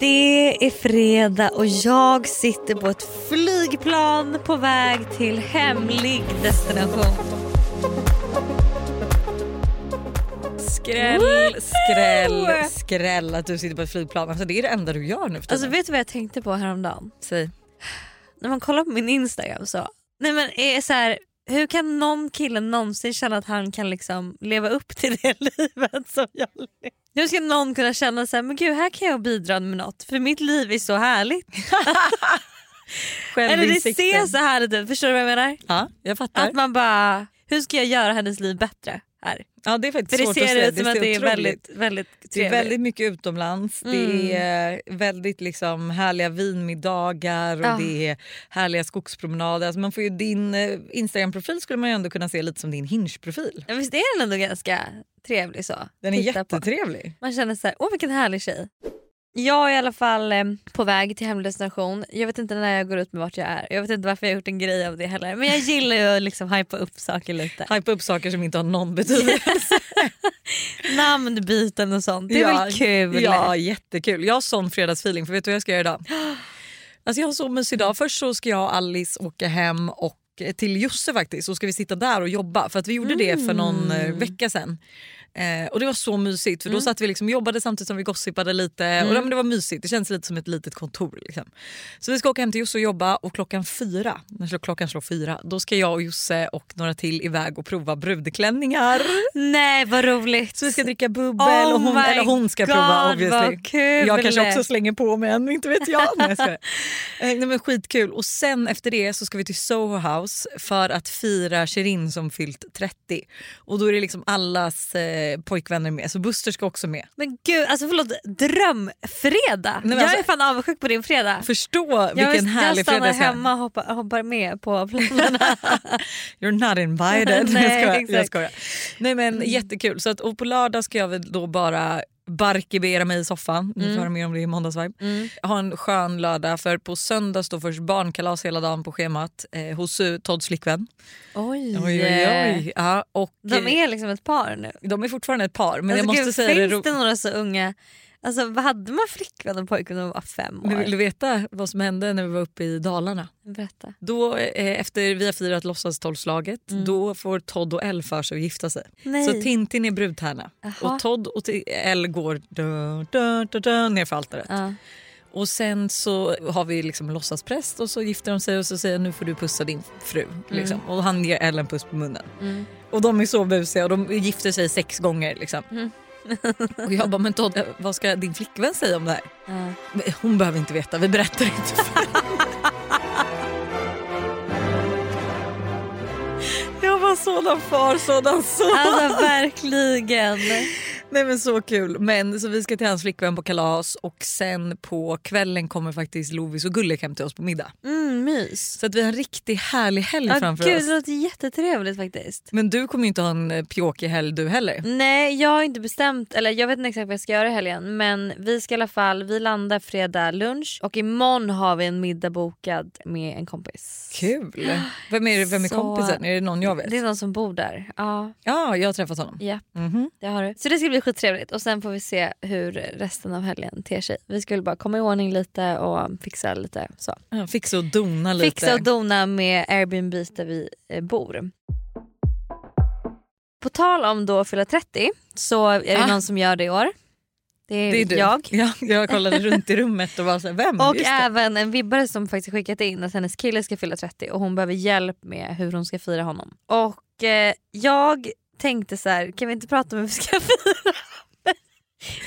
Det är fredag och jag sitter på ett flygplan på väg till hemlig destination. Skräll, skräll, skräll att du sitter på ett flygplan. Alltså det är det enda du gör nu för Alltså vet du vad jag tänkte på häromdagen? Säg. När man kollar på min Instagram så, nej men är så här, hur kan någon kille någonsin känna att han kan liksom leva upp till det livet som jag lever? Hur ska någon kunna känna så här, men gud här kan jag bidra med något för mitt liv är så härligt. Eller det ser så härligt ut, förstår du vad jag menar? Ja, jag fattar. Att man bara, hur ska jag göra hennes liv bättre här? ja, det är faktiskt För det svårt ser att säga. ut som att ser det är väldigt, väldigt Det är trevligt. väldigt mycket utomlands, det är väldigt liksom härliga vinmiddagar och Ja. det är härliga skogspromenader. Alltså man får ju, din eh, Instagram-profil skulle man ju ändå kunna se lite som din Hinge-profil. Ja, Visst är den ändå ganska trevlig så? Den är Titta på. jättetrevlig. Man känner så här, åh vilken härlig tjej. Jag är i alla fall eh, på väg till hemlig destination. Jag vet inte när jag går ut med vart jag är. Jag vet inte varför jag har gjort en grej av det heller. Men jag gillar ju att liksom hypa upp saker lite. Hypa upp saker som inte har någon betydelse. Namnbyten och sånt. Det är väl kul? Ja, jättekul. Jag har sån fredagsfeeling för vet du vad jag ska göra idag? Alltså jag har så mysig dag. Först så ska jag och Alice åka hem och till Josse faktiskt så ska vi sitta där och jobba för att vi gjorde det för någon eh, Mm. vecka sedan. Eh, och det var så mysigt för då satt vi liksom jobbade samtidigt som vi gossipade lite och ja, men det var mysigt. Det känns lite som ett litet kontor. Liksom. Så vi ska åka hem till Josse och jobba och klockan fyra, när klockan slår fyra, då ska jag och Josse och några till iväg och prova brudklänningar. Nej vad roligt. Så vi ska dricka bubbel Oh och hon, eller hon ska God, prova obviously. kul. Jag kanske också slänger på mig en, inte vet jag. Nej, jag. Eh, Nej, men skitkul. Och sen efter det så ska vi till Soho House för att fira Shirin som fyllt 30. Och då är det liksom allas eh, pojkvänner med. Så Buster ska också med. Men gud, alltså förlåt, drömfredag. men jag alltså- är fan avundsjuk på din fredag. Förstå jag, vilken vill- härlig jag stannar fredag jag ha. hemma och hoppar, hoppar med på planerna. You're not invited. Nej, jag, skojar, jag. Mm. skojar. Nej men jättekul. Så att, och på lördag ska jag väl då bara barkibera mig i soffan. Ni får höra mer om det i måndagsvibe. Mm. Ha en skön lördag för på söndag står först barnkalas hela dagen på schemat eh, hos eh, Todds flickvän. Oj. Oj, oj, oj. Ja, och, De eh, är liksom ett par nu. de är fortfarande ett par men alltså, jag måste gud, säga det, finns ro- det några så unga, alltså vad hade man flickvän och pojkvän när man var fem år? Men Vill du veta vad som hände när vi var uppe i Dalarna? Berätta. Då, eh, efter vi har firat låtsastolvslaget då får Todd och Elle för sig att gifta sig. Nej. Så Tintin är brudtärna och Todd och Elle går dö, dö, dö, dö, ner för altaret. Ja. Och sen så har vi liksom låtsaspräst och så gifter de sig och så säger nu får du pussa din fru. Liksom. Och han ger Elle en puss på munnen. Mm. Och de är så busiga och de gifter sig sex gånger. Liksom. Mm. och jag bara, men Todd vad ska din flickvän säga om det här? Men Hon behöver inte veta, vi berättar inte för. Jag var sådan far, sådan son. Alltså verkligen. Nej men så kul. Men så vi ska till hans flickvän på kalas och sen på kvällen kommer faktiskt Lovis och Gullik hem till oss på middag. Mm, mys. Så att vi har en riktigt härlig helg Ja, framför gud, oss. det låter jättetrevligt faktiskt. Men du kommer ju inte ha en eh, pjåkig helg du heller. Nej jag har inte bestämt, eller jag vet inte exakt vad jag ska göra i helgen men vi ska i alla fall, vi landar fredag lunch och imorgon har vi en middag bokad med en kompis. Kul. Vem är, vem är Så- kompisen? Är det någon jag vet? Det är någon som bor där. Ja, Ja, jag har träffat honom. ja Mhm. det har du. Så det ska bli skittrevligt och sen får vi se hur resten av helgen ter sig. Vi skulle bara komma i ordning lite och fixa lite så. Ja, fixa och dona lite. Fixa och dona med Airbnb där vi eh, bor. På tal om då fylla 30 så är det Ah. någon som gör det i år. Det är, det är du. jag. Ja, jag kollade runt i rummet och var så här, vem? Och även en vibbare som faktiskt skickat in att hennes kille ska fylla 30 och hon behöver hjälp med hur hon ska fira honom. Och eh, jag tänkte så här, kan vi inte prata om hur vi ska fira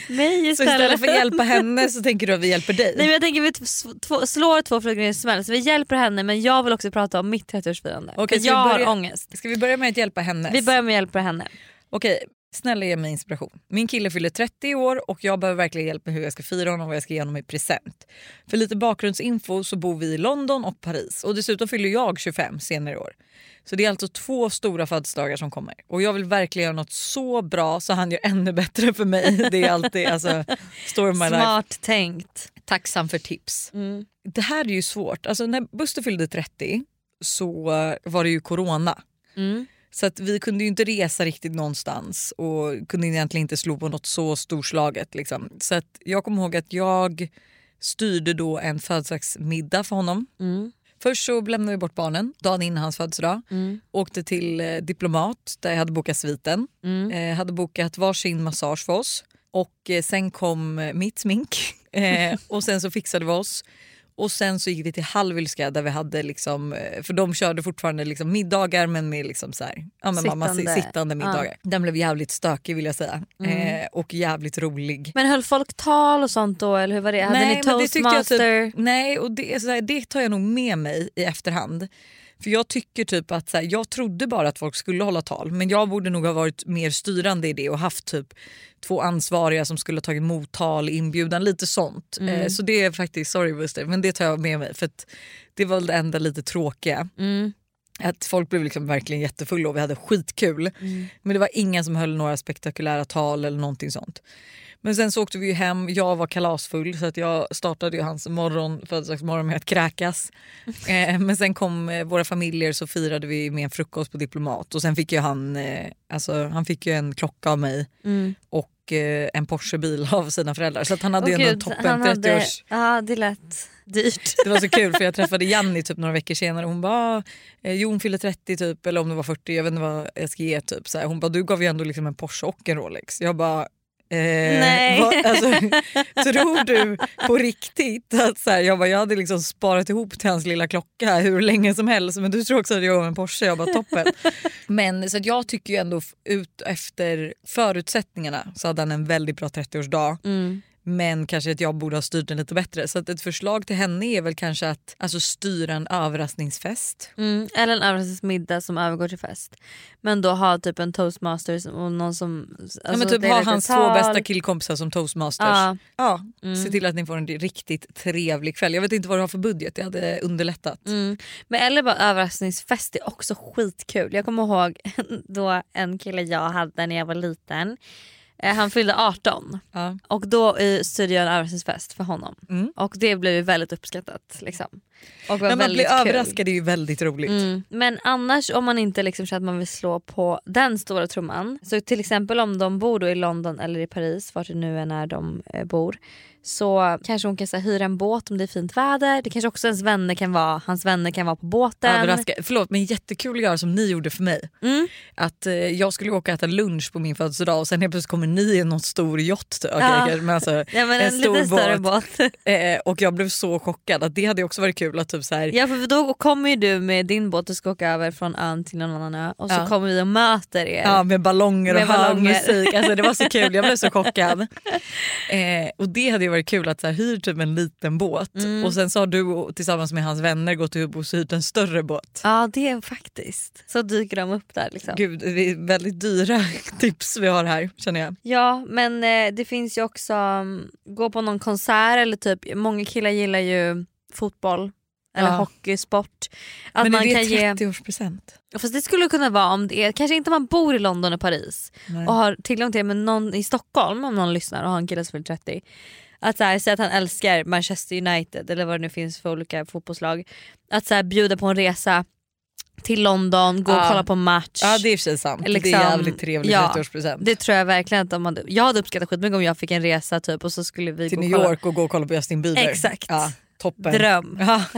mig Så istället? istället för att hjälpa henne så tänker du att vi hjälper dig? Nej men jag tänker vi t- två, slår två flugor i en smäll. Så vi hjälper henne men jag vill också prata om mitt 30-årsfirande. Okej, För ska vi jag börja- har ångest. Ska vi börja med att hjälpa henne? Vi börjar med att hjälpa henne. Okej, snälla ge mig inspiration. Min kille fyller 30 i år och jag behöver verkligen hjälp med hur jag ska fira honom och vad jag ska ge honom i present. För lite bakgrundsinfo så bor vi i London och Paris och dessutom fyller jag 25 senare i år. Så det är alltså två stora födelsedagar som kommer och jag vill verkligen göra något så bra så han gör ännu bättre för mig. Det är alltid alltså, story my life. Smart tänkt. Tacksam för tips. Mm. Det här är ju svårt. Alltså, när Buster fyllde 30 så var det ju corona. Mm. Så att vi kunde ju inte resa riktigt någonstans och kunde egentligen inte slå på något så storslaget. Liksom. Så att jag kommer ihåg att jag styrde då en födelsedagsmiddag för honom. Mm. Först så lämnade vi bort barnen dagen innan hans födelsedag. Mm. Åkte till eh, Diplomat där jag hade bokat sviten. Mm. Eh, hade bokat varsin massage för oss. Och eh, sen kom eh, mitt smink eh, och sen så fixade vi oss. Och sen så gick vi till Hallwylska där vi hade liksom, eh, för de körde fortfarande liksom middagar men med liksom så här, ja, men mamma, Sittande. middagar. Den blev jävligt stökig vill jag säga. Mm. Eh, och jävligt rolig. Men höll folk tal och sånt då eller hur var det? Hade Nej, ni det tyckte jag toastmaster? typ- Nej, och det, här, det tar jag nog med mig i efterhand. För jag tycker typ att så här, jag trodde bara att folk skulle hålla tal men jag borde nog ha varit mer styrande i det och haft typ två ansvariga som skulle ha tagit emot tal, inbjudan, lite sånt. Mm. Eh, så det är faktiskt, sorry Buster, men det tar jag med mig för det var det enda lite tråkiga. Mm. Att folk blev liksom verkligen jättefulla och vi hade skitkul. Mm. Men det var ingen som höll några spektakulära tal eller någonting sånt. Men sen så åkte vi ju hem, jag var kalasfull så att jag startade ju hans morgon, födelsedagsmorgon med att kräkas. Eh, men sen kom eh, våra familjer så firade vi med en frukost på Diplomat och sen fick ju han, eh, alltså, han fick ju en klocka av mig Mm. och eh, en Porschebil av sina föräldrar. Så att han hade Åh ju en toppen han hade- 30-års... Ja det lät dyrt. Det var så kul för jag träffade Janni typ några veckor senare hon bara eh, jo hon fyller 30 typ eller om det var 40 jag vet inte vad jag ska ge typ. Så här, hon bara du gav ju ändå liksom en Porsche och en Rolex. Jag bara Eh, Nej. vad- alltså, tror du på riktigt att så här, jag, bara, jag hade liksom sparat ihop till hans lilla klocka hur länge som helst men du tror också att jag gav en Porsche? Jag bara toppen. men så jag tycker ju ändå ut efter förutsättningarna så hade han en väldigt bra 30-årsdag. Mm. Men kanske att jag borde ha styrt den lite bättre. Så att ett förslag till henne är väl kanske att alltså, styra en överraskningsfest. Mm. Eller en överraskningsmiddag som övergår till fest. Men då ha typ en toastmasters och någon som... Alltså, ja, men typ det är ha hans två tal. bästa killkompisar som toastmasters. Ja. Ja, Mm. Se till att ni får en riktigt trevlig kväll. Jag vet inte vad du har för budget, det hade underlättat. Mm. Men eller bara överraskningsfest är också skitkul. Jag kommer ihåg då en kille jag hade när jag var liten. Eh, Han fyllde 18 Ja. och då styrde jag en överraskningsfest för honom. Mm. Och det blev ju väldigt uppskattat. Liksom. Och var När man blir kul. överraskad är ju väldigt roligt. Mm. Men annars om man inte liksom känner att man vill slå på den stora trumman. Så till exempel om de bor då i London eller i Paris, vart det nu är när de eh, bor. Så kanske hon kan så här, hyra en båt om det är fint väder. Det kanske också ens vänner kan vara, hans vänner kan vara på båten. Överraska. Förlåt men jättekul att göra som ni gjorde för mig. Mm. Att eh, jag skulle åka och äta lunch på min födelsedag och sen helt plötsligt kommer ni i någon stor yacht. Okej, Ja. men alltså, Ja men en, en stor större båt. båt. eh, och jag blev så chockad att det hade också varit kul att typ så här, ja för då kommer ju du med din båt och ska åka över från ön till någon annan ö och så Ja. kommer vi och möter er. Ja, med ballonger och hög musik. Alltså, det var så kul, jag blev så chockad. Eh, och det hade varit kul att så här, hyr typ en liten båt Mm. och sen så har du tillsammans med hans vänner gått ihop och hyrt en större båt. Ja det är faktiskt. Så dyker de upp där liksom. Gud, det är väldigt dyra tips vi har här känner jag. Ja men eh, det finns ju också um, gå på någon konsert eller typ många killar gillar ju fotboll eller Ja. hockey, sport. Att Men man är det kan ge, 30-årspresent? fast det skulle kunna vara om det är, kanske inte man bor i London och Paris Nej. och har tillgång till det men någon i Stockholm om någon lyssnar och har en kille som fyller 30. Att så här, säga att han älskar Manchester United eller vad det nu finns för olika fotbollslag. Att så här, bjuda på en resa till London, gå och Ja. kolla på match. Ja det är i och för sig sant. det Liksom, är jävligt trevlig ja. 30-årspresent. Det tror jag verkligen att de hade, jag hade uppskattat skitmycket om jag fick en resa typ och så skulle vi Till New kolla. York och gå och kolla på Justin Bieber. Exakt. Ja, toppen. Dröm. Ja.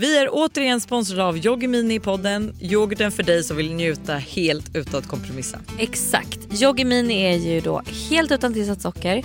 Vi är återigen sponsrade av Yoggi Mini i podden. Yoghurten för dig som vill njuta helt utan att kompromissa. Exakt. Yoggi Mini är ju då helt utan tillsatt socker,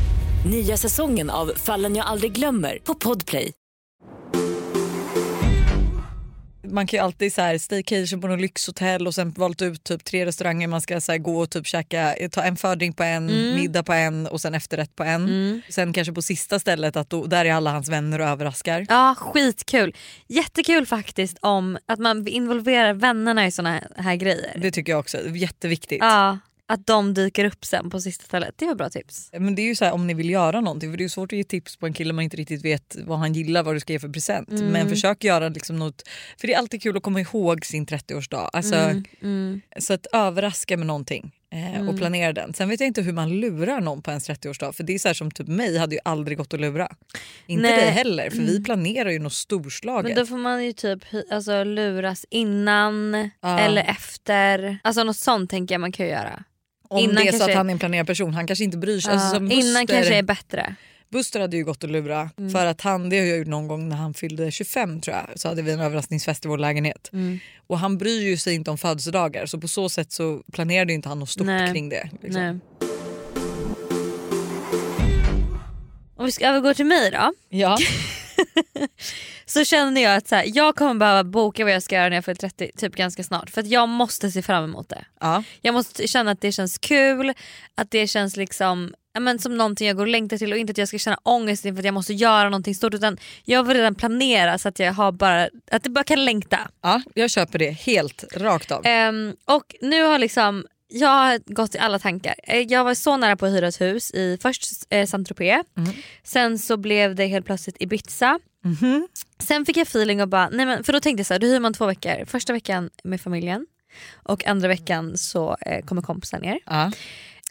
Nya säsongen av Fallen jag aldrig glömmer på Podplay. Man kan ju alltid så här staycation på något lyxhotell och sen valt ut typ tre restauranger man ska så gå och typ käka, ta en fördrink på en, middag på en och sen efterrätt på en. Sen kanske på sista stället att då, där är alla hans vänner och överraskar. Ja skitkul. Jättekul faktiskt om att man involverar vännerna i såna här grejer. Det tycker jag också jätteviktigt. Ja, att de dyker upp sen på sista stället. Det var bra tips. Men det är ju så här, om ni vill göra någonting för det är svårt att ge tips på en kille man inte riktigt vet vad han gillar, vad du ska ge för present. Men försök göra liksom något, för det är alltid kul att komma ihåg sin 30-årsdag. Alltså, Så att överraska med någonting. eh, Och planera den. Sen vet jag inte hur man lurar någon på ens 30-årsdag för det är så här som typ mig hade ju aldrig gått att lura. Inte Nej. dig heller för vi planerar ju något storslaget. Men då får man ju typ alltså, luras innan Ja. eller efter. Alltså något sånt tänker jag man kan göra. Om innan det är så att han är en planerad person, han kanske inte bryr sig. Alltså, Ja, innan Buster- kanske är bättre. Buster hade ju gått att lura Mm. för att han, det har jag gjort någon gång när han fyllde 25 tror jag, så hade vi en överraskningsfest i vår lägenhet. Mm. Och han bryr ju sig inte om födelsedagar så på så sätt så planerade ju inte han något stort Nej. kring det. Liksom. Nej. Om vi ska övergå till mig då. Ja. Så känner jag att så här, jag kommer behöva boka vad jag ska göra när jag fyller 30 typ ganska snart. För att jag måste se fram emot det. ja. Jag måste känna att det känns kul, att det känns liksom men som någonting jag går och längtar till och inte att jag ska känna ångest inför att jag måste göra någonting stort utan jag vill redan planera så att jag har bara, att det bara kan längta. ja, jag köper det helt rakt av. Ehm, och nu har liksom jag har gått i alla tankar. Eh, Jag var så nära på att hyra ett hus i först eh, Saint-Tropez, sen så blev det helt plötsligt Ibiza. Mhm. Sen fick jag feeling och bara, nej men, för då tänkte jag så här, då hyr man två veckor. Första veckan med familjen och andra veckan så eh, kommer kompisar ner. Ja.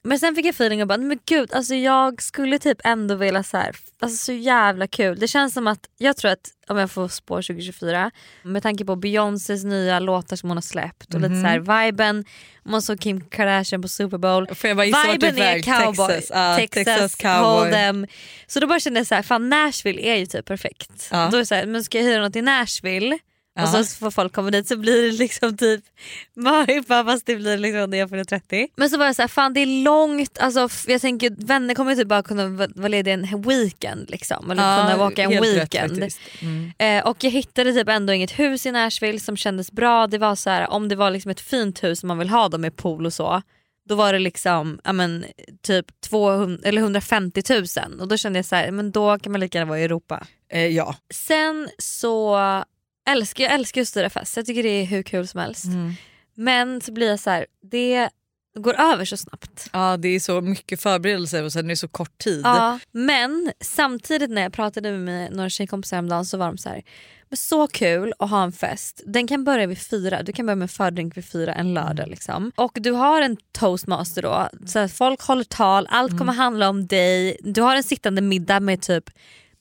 Men sen fick jag feeling och bara, men gud alltså jag skulle typ ändå vilja så här, alltså så jävla kul. Det känns som att, jag tror att om jag får spå 2024 med tanke på Beyoncés nya låtar som hon har släppt och lite så här viben, man såg Kim Kardashian på Super Bowl. Får jag bara Viben är cowboy. Texas, ja, Texas, Texas cowboy. Hold'em. Så då bara kände jag så här, fan Nashville är ju typ perfekt. Ja. Då är det så här, men ska jag hyra något i Nashville Ja. och så får folk komma dit så blir det liksom typ Maripa fast det blir liksom när jag fyller 30. Men så var jag så här, fan det är långt, alltså, jag tänker vänner kommer ju typ bara kunna va- vara lediga en weekend liksom. Eller kunna åka en rätt weekend. faktiskt. Mm. Eh, och jag hittade typ ändå inget hus i Nashville som kändes bra. Det var så här, om det var liksom ett fint hus som man vill ha då med pool och så. Då var det liksom ja, men, typ 200, eller 150 000 och då kände jag så här, men då kan man lika gärna vara i Europa. Eh, ja. Sen så älskar jag älskar att styra fest, jag tycker det är hur kul som helst. Mm. Men så blir jag så här, det går över så snabbt. ja, det är så mycket förberedelser och sen är det så kort tid. Ja, men samtidigt när jag pratade med några tjejkompisar häromdagen så var de så här, men så kul att ha en fest. Den kan börja vid fyra, du kan börja med en fördrink vid fyra en lördag. Liksom. Och du har en toastmaster då, så folk håller tal, allt kommer handla om dig. Du har en sittande middag med typ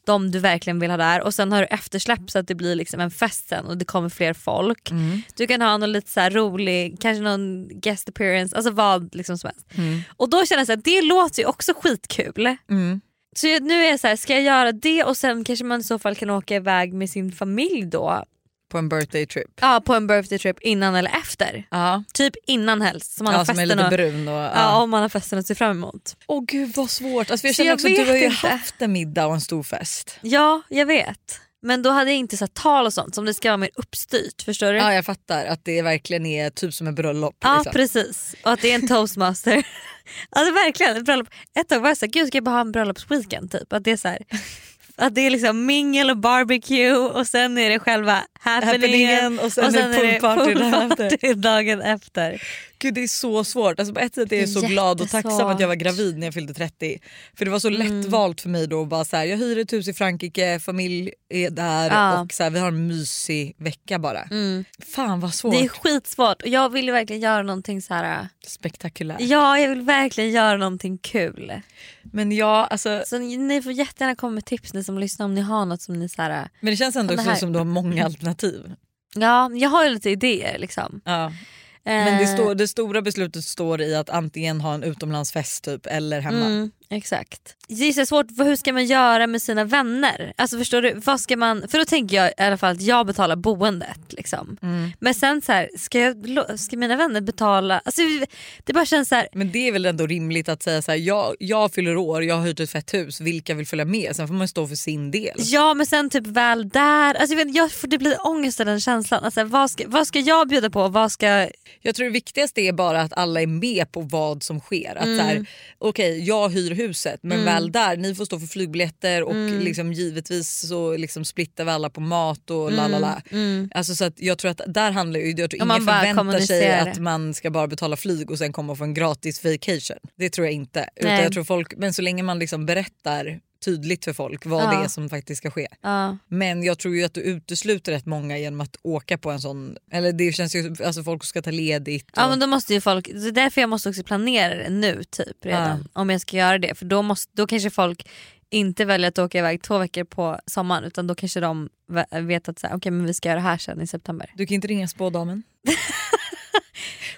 de du verkligen vill ha där och sen har du eftersläpp så att det blir liksom en fest sen och det kommer fler folk. Mm. Du kan ha någon lite så rolig, kanske någon guest appearance, alltså vad liksom som helst. Mm. Och då känner jag att det låter ju också skitkul. Mm. Så nu är jag så här, ska jag göra det och sen kanske man i så fall kan åka iväg med sin familj då På en birthday trip. ja, på en birthday trip innan eller efter. Ja, Typ innan helst så man ja har som är lite och, brun. Och, ja. ja, om man har festen att se fram emot. Åh gud vad svårt. Alltså, jag känner jag också du har ju inte. haft en middag och en stor fest. Ja jag vet. Men då hade jag inte så tal och sånt som det ska vara mer uppstyrt. Förstår du? Ja jag fattar att det verkligen är typ som en bröllop. Ja liksom. precis. Och att det är en toastmaster. alltså verkligen. Ett, bröllop. ett tag var jag såhär, gud ska jag bara ha en bröllopsweekend typ. Att det är så här, att det är liksom mingel och barbecue och sen är det själva happeningen, Happeningen och sen, är det poolparty dagen efter. Gud det är så svårt. Alltså, på ett sätt är jag så glad och tacksam att jag var gravid när jag fyllde 30. För det var så lätt Mm. valt för mig då. Bara så här, jag hyr ett hus i Frankrike, familj är där Ja. och så här, vi har en mysig vecka bara. Mm. Fan vad svårt. Det är skitsvårt och jag vill verkligen göra någonting så här. Spektakulärt. Ja jag vill verkligen göra någonting kul. Men ja, alltså, Så ni, får jättegärna komma med tips ni som lyssnar om ni har något som ni så här. men det känns ändå också här- som du har många alternativ. Ja jag har ju lite idéer liksom. Ja. Men det, Eh, står, det stora beslutet står i att antingen ha en utomlandsfest typ eller hemma. Mm, exakt. Det är så svårt, hur ska man göra med sina vänner? Alltså förstår du, vad ska man, för då tänker jag i alla fall att jag betalar boendet. Liksom. Mm. Men sen så här, ska, jag, ska mina vänner betala? Alltså, det bara känns så här, Men det är väl ändå rimligt att säga så här, jag, jag fyller år, jag har hyrt ett fett hus, vilka vill följa med? Sen får man stå för sin del. Ja men sen typ väl där, alltså, jag vet, jag får det blir ångest av den känslan. Alltså, vad, ska, vad ska jag bjuda på? Vad ska, Jag tror det viktigaste är bara att alla är med på vad som sker. Att här, okej jag hyr huset men väl där, ni får stå för flygbiljetter och liksom, givetvis så liksom splittar vi alla på mat och la la la. Alltså, så att jag tror att där handlar ju, jag tror ingen förväntar sig att man ska bara betala flyg och sen komma och få en gratis vacation. Det tror jag inte. Utan Nej. jag tror folk, men så länge man liksom berättar tydligt för folk vad Ja. det är som faktiskt ska ske. ja. Men jag tror ju att du utesluter rätt många genom att åka på en sån... Eller det känns ju... Alltså folk ska ta ledigt. Ja och- men då måste ju folk, det är därför jag måste också planera det nu typ redan. Om jag ska göra det för då, måste, då kanske folk inte väljer att åka iväg två veckor på sommaren utan då kanske de ve- vet att så här, okej, men vi ska göra det här sen i september. Du kan inte ringa spådamen?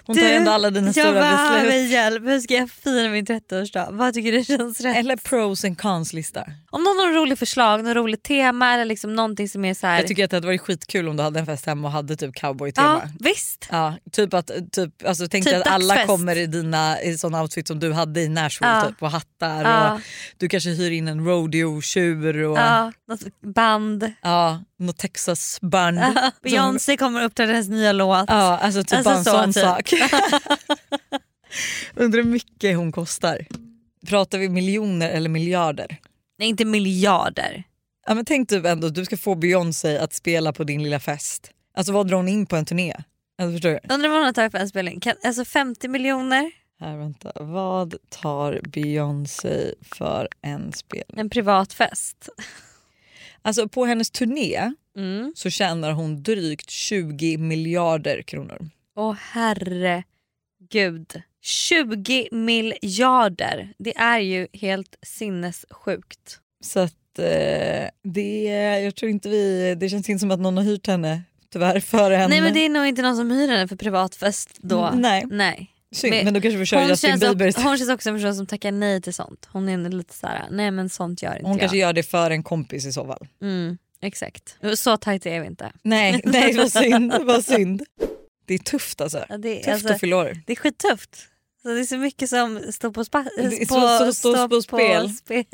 Hon Du, tar ändå alla dina jag stora behöver beslut. hjälp, hur ska jag fira min 30-årsdag? Vad tycker du känns rätt? Eller pros and cons lista. Om någon har en rolig förslag, något roligt tema eller liksom någonting som är så här. Jag tycker att det hade varit skitkul om du hade en fest hemma och hade typ cowboy-tema. Ja visst. Ja, typ att, typ, alltså, tänk Typ att alla kommer i dina i såna outfits som du hade i Nashville Ja. typ, och hattar. Ja. Och du kanske hyr in en rodeo-tjur och Ja, något band. ja, något Texas-band. Beyoncé kommer uppträda hennes nya låt. Ja, alltså typ Alltså bara en så, sån typ. sak. Undrar hur mycket hon kostar. Pratar vi miljoner eller miljarder? Nej inte miljarder. Ja, men tänk typ ändå du ska få Beyoncé att spela på din lilla fest. Alltså vad drar hon in på en turné? Alltså, förstår du? Undrar vad hon har tagit för en spelning. Kan, alltså 50 miljoner, Här, vänta. Vad tar Beyoncé för en spelning? en privat fest. Alltså på hennes turné Mm. så tjänar hon drygt 20 miljarder kronor. Åh herregud. 20 miljarder. Det är ju helt sinnessjukt. Så att eh, det, jag tror inte vi, det känns inte som att någon har hyrt henne tyvärr före henne. Nej men det är nog inte någon som hyr henne för privatfest då. Mm, nej. nej. Synd, men- men då kanske vi kör Hon Justin Bieber. också, hon känns också en person som tackar nej till sånt. Hon är lite såhär, nej men sånt gör inte Hon jag. kanske gör det för en kompis i så fall. Mm, exakt. Så tajt är vi inte. Nej, nej vad synd. vad synd. Det är tufft alltså. Ja, Det, Tufft alltså, att fylla år. det är skittufft. Så det är så mycket som står på, spa- på, så- så- står på spel. spel.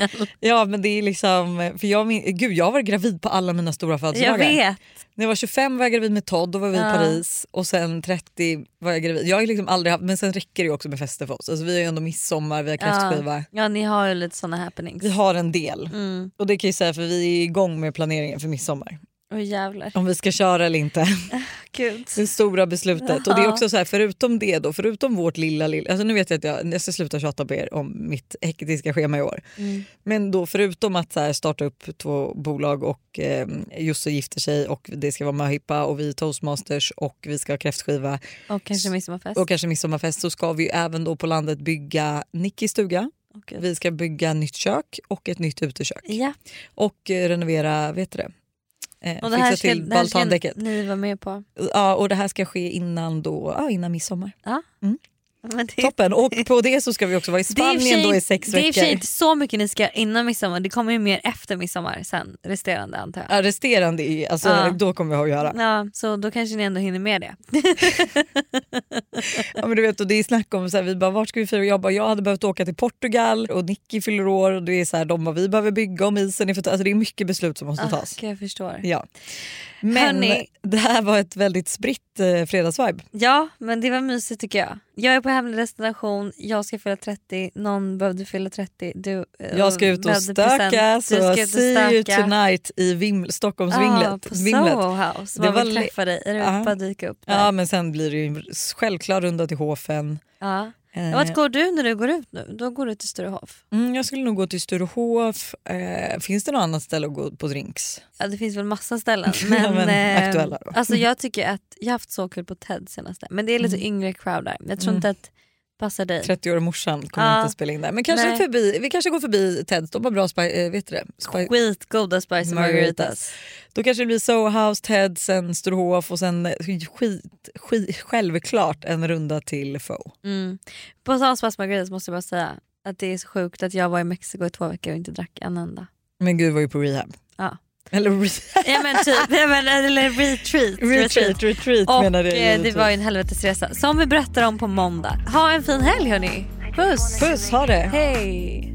Ja men det är liksom, för jag, min, gud jag var gravid på alla mina stora Jag födelsedagar. vet. När jag var 25 var jag gravid med Todd, då var vi i Ja. Paris och sen 30 var jag gravid. Jag har liksom aldrig haft, men sen räcker det också med fester för oss. Alltså, vi har ju ändå midsommar, vi har kräftskiva. Ja ni har ju lite såna happenings. Vi har en del. Mm. Och det kan jag säga för vi är igång med planeringen för midsommar. Jävlar. Om vi ska köra eller inte. Gud. Det stora beslutet. Och det är också så här, förutom det då, förutom vårt lilla lilla, alltså nu vet jag att jag, jag ska sluta tjata på er om mitt hektiska schema i år. Mm. Men då förutom att så här, starta upp två bolag och eh, Josse gifter sig och det ska vara möhippa och vi är toastmasters och vi ska ha kräftskiva Och kanske midsommarfest. och kanske midsommarfest så ska vi även då på landet bygga Nickis stuga gud. Vi ska bygga nytt kök och ett nytt utekök. Ja, Och eh, renovera, vet du det? Eh, och det fixa här, ska, till det här ska ni vara med på. Ja, och det här ska ske innan, då, ja, innan midsommar. Men det, Toppen! Och på det så ska vi också vara i i Spanien sig- då i sex det är i och för sig veckor. inte så mycket ni ska innan midsommar, det kommer ju mer efter midsommar sen, resterande antar jag. Ja, resterande, är, alltså, Ja. då kommer vi ha att göra. Ja, så då kanske ni ändå hinner med det. Ja, men du vet, och det är snack om så här, vi bara, vart ska vi fira? Jag, bara, jag hade behövt åka till Portugal och Nicky fyller år och det är så här, de bara, vi behöver bygga om isen. är för- Alltså, det är mycket beslut som måste Ah, tas. jag förstår. Ja. Men Hörni. det här var ett väldigt spritt eh, fredagsvibe. Ja men det var mysigt tycker jag. Jag är på hemlig destination, jag ska fylla 30, någon behövde fylla 30. Du, eh, Jag ska ut och stöka så ska ut see you stöka. tonight i Viml, Ah, Stockholmsvimlet. på vimlet. Soho House, Det var vill träffa dig. Är det bara dyka upp där? Ja men sen blir det ju självklar runda till Hofen. Ja. Eh, Vart går du när du går ut nu? Då går du till Sturehof. mm, jag skulle nog gå till Sturehof. Eh, finns det något annat ställe att gå på drinks? Ja det finns väl massa ställen. Ja, Men, men eh, aktuella då. Alltså jag tycker att jag har haft så kul på TED senaste. Men det är lite Mm. yngre crowd där. Jag tror Mm. inte att passar dig. 30-årig morsan kommer Ja. inte spela in där. Men kanske Nej. förbi, vi kanske går förbi Teds, de har bra spi- eh, vet du det? Spi- Skitgoda spicy Margaritas. margaritas. Då kanske det blir Soho House, Ted, sen Sturehof och sen eh, skit, skit, självklart en runda till Fo. Mm. På tal om spicy margaritas måste jag bara säga att det är så sjukt att jag var i Mexiko i två veckor och inte drack en enda. Men gud var ju på rehab. Ja. Eller re- Ja men typ, ja, men, eller retreat. retreat, retreat Och menar jag. eh, det var ju en helvetesresa som vi berättar om på måndag. Ha en fin helg hörni. Puss! Puss, ha det! Hej!